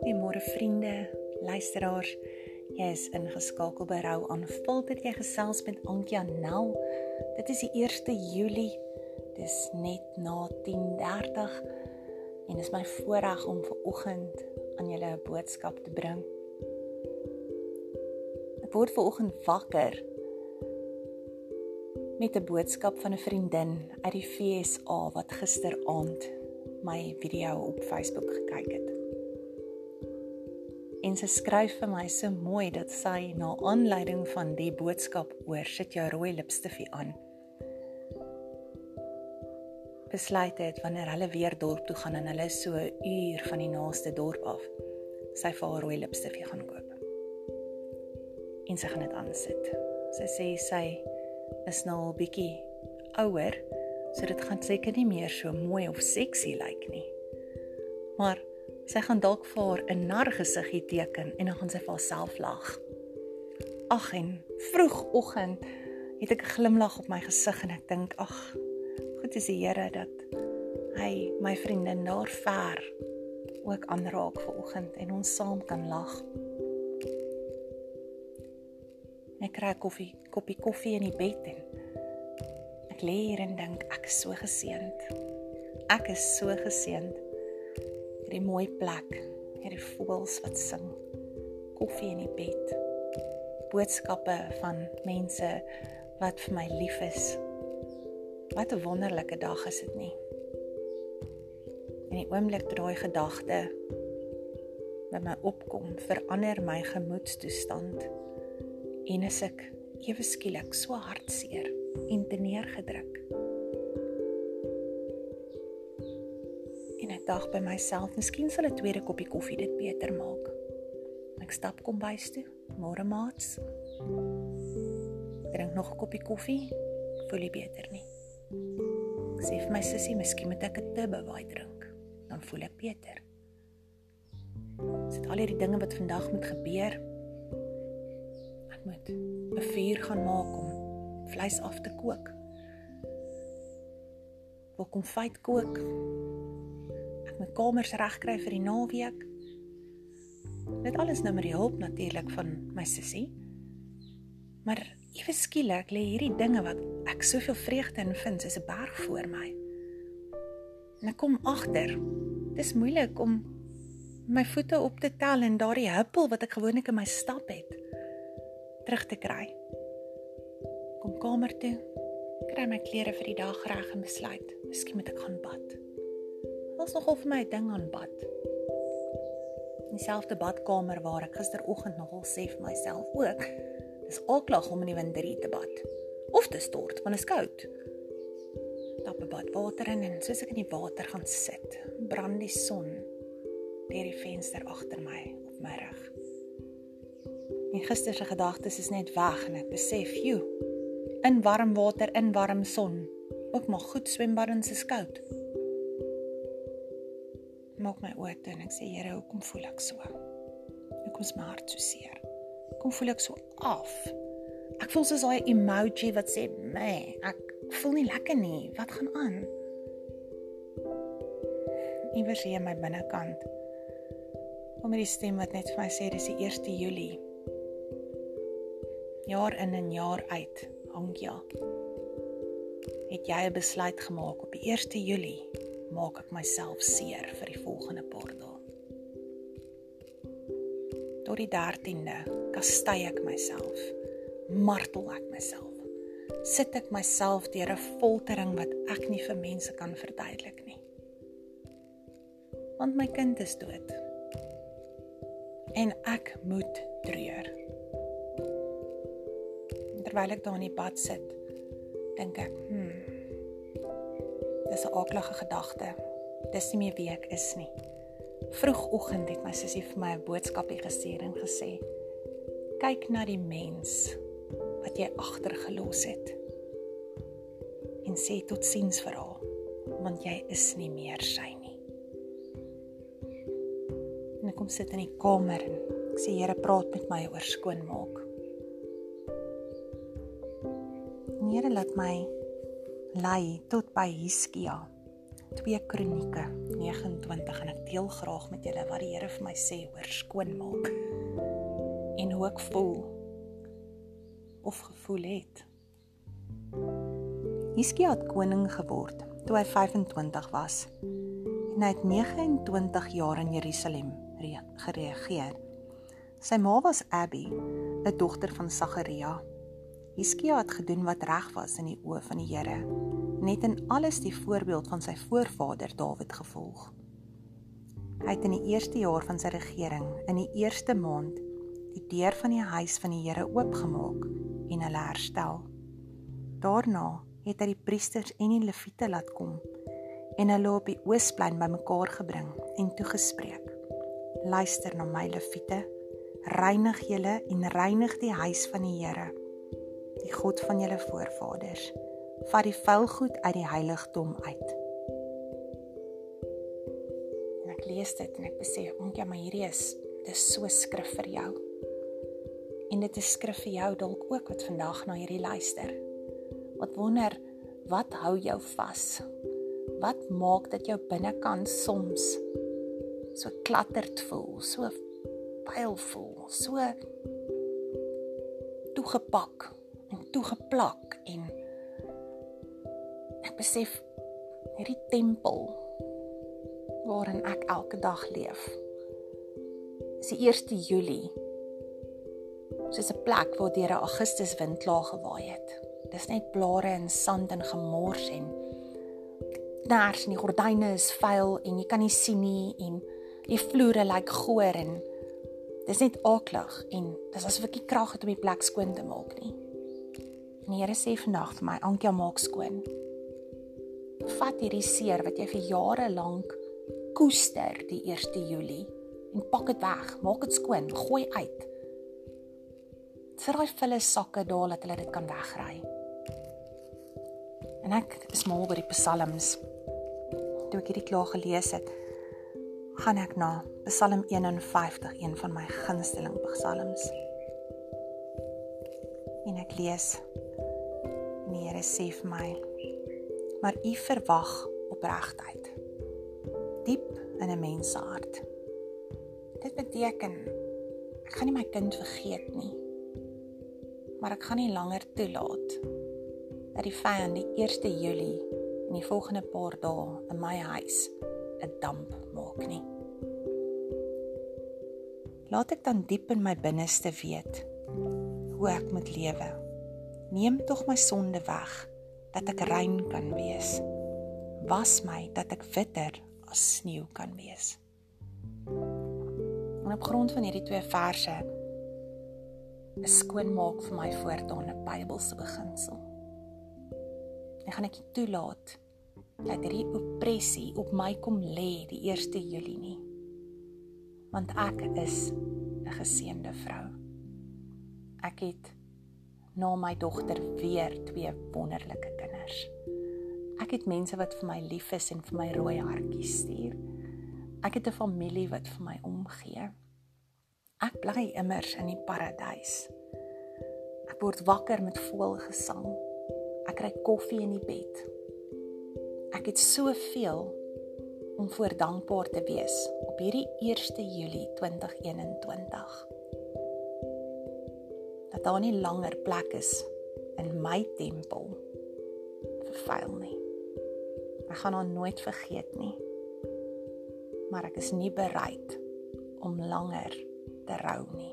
Goeiemôre vriende, luisteraars. Jy is ingeskakel by Rou aan Filter jy gesels met Antjie Nel. Dit is die 1 Julie. Dis net na 10:30 en dit is my voorreg om ver oggend aan julle 'n boodskap te bring. Ek word ver oggend wakker met 'n boodskap van 'n vriendin uit die FSA wat gisteraand my video op Facebook gekyk het. En sy skryf vir my so mooi dat sy na aanleiding van die boodskap oor sit jou rooi lipstifie aan besluit het wanneer hulle weer dorp toe gaan en hulle so 'n uur van die naaste dorp af sy vir haar rooi lipstifie gaan koop. En sy gaan dit aansit. Sy sê sy is nou al bietjie ouer so dit gaan seker nie meer so mooi of seksie lyk nie maar Sy gaan dalk vir haar 'n nargesiggie teken en dan gaan sy vir haarself lag. Ag en vroegoggend het ek 'n glimlag op my gesig en ek dink ag, goed is die Here dat hy my vriendin daar ver ook aanraak vir oggend en ons saam kan lag. Ek kry koffie, koppie koffie in die bed en ek lê hier en dink ek is so geseënd. Ek is so geseënd hierdie mooi plek, hierdie voëls wat sing, koffie in die bed, boodskappe van mense wat vir my lief is. Wat 'n wonderlike dag is dit nie? En die oomblik toe daai gedagte met my opkom, verander my gemoedstoestand en is ek ewe skielik so hartseer en teneergedruk. dag by myself, miskien sal 'n tweede koppie koffie dit beter maak. Ek stap kombuis toe. Môre maats. Drink nog 'n koppie koffie. Voel nie beter nie. Ek sê vir my sussie, miskien moet ek 'n tibbe waai drink. Dan voel ek beter. Dit al hierdie dinge wat vandag moet gebeur. Ek moet 'n vuur gaan maak om vleis af te kook. Wil kom feit kook my kamers regkry vir die naweek. Dit alles nou met die hulp natuurlik van my sussie. Maar ewe skielik lê hierdie dinge wat ek soveel vreugde in vind, soos 'n berg voor my. En ek kom agter. Dis moeilik om my voete op te tel en daardie huppel wat ek gewoonlik in my stap het terug te kry. Kom kamer toe. Kry my klere vir die dag reg en besluit, miskien moet ek gaan bad was nogal vir my 'n ding aan bad. In dieselfde badkamer waar ek gisteroggend nogal sê vir myself ook, dis alklag om in die winterie te bad of te stort want dit is koud. Tap 'n bad water in en soos ek in die water gaan sit, brand die son deur die venster agter my op my rug. My gister se gedagtes is net weg en ek besef, "Joe, in warm water, in warm son, ook maar goed swembaddens is koud." maak my oë toe en ek sê Here, hoekom voel ek so? Hoekom is my hart so seer? Hoekom voel ek so af? Ek voel soos daai emoji wat sê, "Nee, ek voel nie lekker nie. Wat gaan aan?" Iewers hier in my binnekant kom hierdie stem wat net vir my sê dis die 1 Julie. Jaar in en jaar uit, Angia. Het jy 'n besluit gemaak op die 1 Julie maak ek myself seer vir die volgende paar dae. Tot die 13de kastei ek myself, martel ek myself. Sit ek myself deur 'n foltering wat ek nie vir mense kan verduidelik nie. Want my kind is dood. En ek moet treur. Terwyl ek daar in die bad sit, dink ek, hmm, Dis 'n aaklige gedagte. Dis nie meer wie ek is nie. Vroegoggend het my sussie vir my 'n boodskapie gestuur en gesê: "Kyk na die mens wat jy agtergelos het en sê totsiens vir haar, want jy is nie meer sy nie." En ek kom sit in die kamer en ek sê: "Here, praat met my oor skoonmaak." Here laat my lei tot by Hiskia. 2 Kronieke 29 en ek deel graag met julle wat die Here vir my sê oor skoonmaak en hoe ek voel of gevoel het. Hiskia het koning geword toe hy 25 was en hy het 29 jaar in Jerusalem geregeer. Sy ma was Abby, 'n dogter van Sagaria. Hiskia het gedoen wat reg was in die oë van die Here, net in alles die voorbeeld van sy voorvader Dawid gevolg. Hy het in die eerste jaar van sy regering, in die eerste maand, die deur van die huis van die Here oopgemaak en hulle herstel. Daarna het hy die priesters en die leviete laat kom en hulle op die oosplein bymekaar gebring en toegespreek. Luister na my leviete, reinig julle en reinig die huis van die Here, die God van julle voorvaders. Vat die vuil goed uit die heiligdom uit. En ek lees dit en ek besef, "Onkie, maar hierdie is dis so skrif vir jou." En dit is skrif vir jou dalk ook wat vandag na hierdie luister. Wat wonder, wat hou jou vas? Wat maak dat jou binnekant soms so klatterd voel, so pyl voel, so toegepak en toegeplak en ek besef hierdie tempel waarin ek elke dag leef. Dis die 1 Julie soos 'n plek waar deur 'n Augustus wind klaar gewaai het. Dis net blare en sand en gemors en knars en die gordyne is vuil en jy kan nie sien nie en die vloere lyk goor en dis net aaklig en dis asof ek nie krag het om die plek skoon te maak nie. En die Here sê vandag vir my, Ankia maak skoon. Vat hierdie seer wat jy vir jare lank koester die 1 Julie en pak dit weg, maak dit skoon, gooi uit sit daai vulle sakke daar dat hulle dit kan wegry. En ek is mal oor die psalms. Toe ek hierdie klaar gelees het, gaan ek na Psalm 51, een van my gunsteling psalms. En ek lees: Here sê vir my: "Maar u verwag opregtheid diep in 'n mens se hart." Dit beteken ek gaan nie my kind vergeet nie maar ek gaan nie langer toelaat dat die vyand die 1 Julie en die volgende paar dae in my huis 'n damp maak nie. Laat ek dan diep in my binneste weet hoe ek moet lewe. Neem tog my sonde weg dat ek rein kan wees. Was my dat ek witter as sneeu kan wees. En op grond van hierdie twee verse is skoonmaak vir my voortaan 'n Bybelse beginsel. Ek gaan ek toelaat dat hierdie opressie op my kom lê die 1 Julie nie. Want ek is 'n geseënde vrou. Ek het na my dogter weer twee wonderlike kinders. Ek het mense wat vir my lief is en vir my rooi hartjies stuur. Ek het 'n familie wat vir my omgee. Ek bly immers in die paradys. Ek word wakker met voëlgesang. Ek kry koffie in die bed. Ek het soveel om voor dankbaar te wees op hierdie 1 Julie 2021. Dat daar nie langer plek is in my tempel vir vuil nie. Ek gaan hom nooit vergeet nie. Maar ek is nie bereid om langer te rou nie.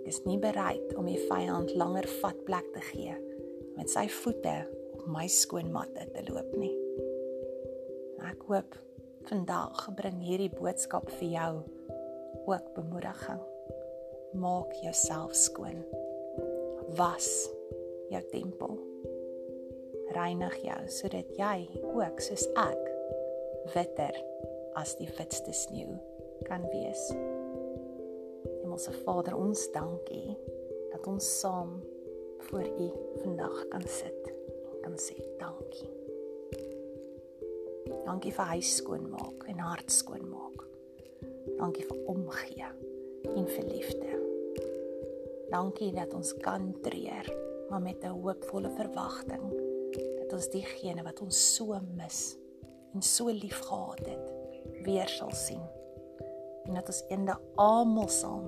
Ek is nie bereid om die vyand langer vatplek te gee met sy voete op my skoon matte te loop nie. Ek hoop vandag bring hierdie boodskap vir jou ook bemoediging. Maak jouself skoon. Was jou tempel. Reinig jou sodat jy ook soos ek witter as die witste sneeu kan wees. Hemelse Vader, ons dankie dat ons saam voor U vandag kan sit en kan sê dankie. Dankie vir huis skoonmaak en hart skoonmaak. Dankie vir omgee en vir liefde. Dankie dat ons kan treur, maar met 'n hoopvolle verwagting dat ons diegene wat ons so mis en so lief gehad het, weer sal sien. En dat ons eendag almal saam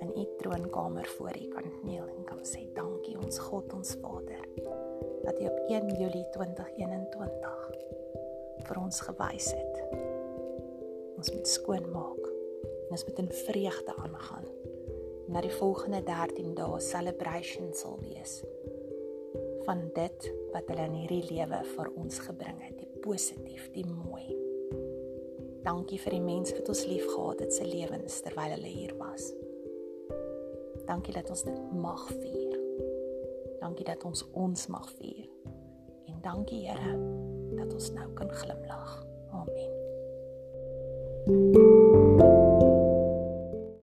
in u troonkamer voor u kan kniel en kan sê dankie ons God ons Vader dat u op 1 Julie 2021 vir ons gewys het. Ons moet skoon maak. Ons moet in vreugde aangaan. Na die volgende 13 dae celebration sal wees van dit wat hulle in hierdie lewe vir ons gebring het, die positief, die mooi. Dankie vir die mense wat ons liefgehad het se lewens terwyl hulle hier was. Dankie dat ons dit mag vier. Dankie dat ons ons mag vier. En dankie Here dat ons nou kan glimlag. Amen. thank you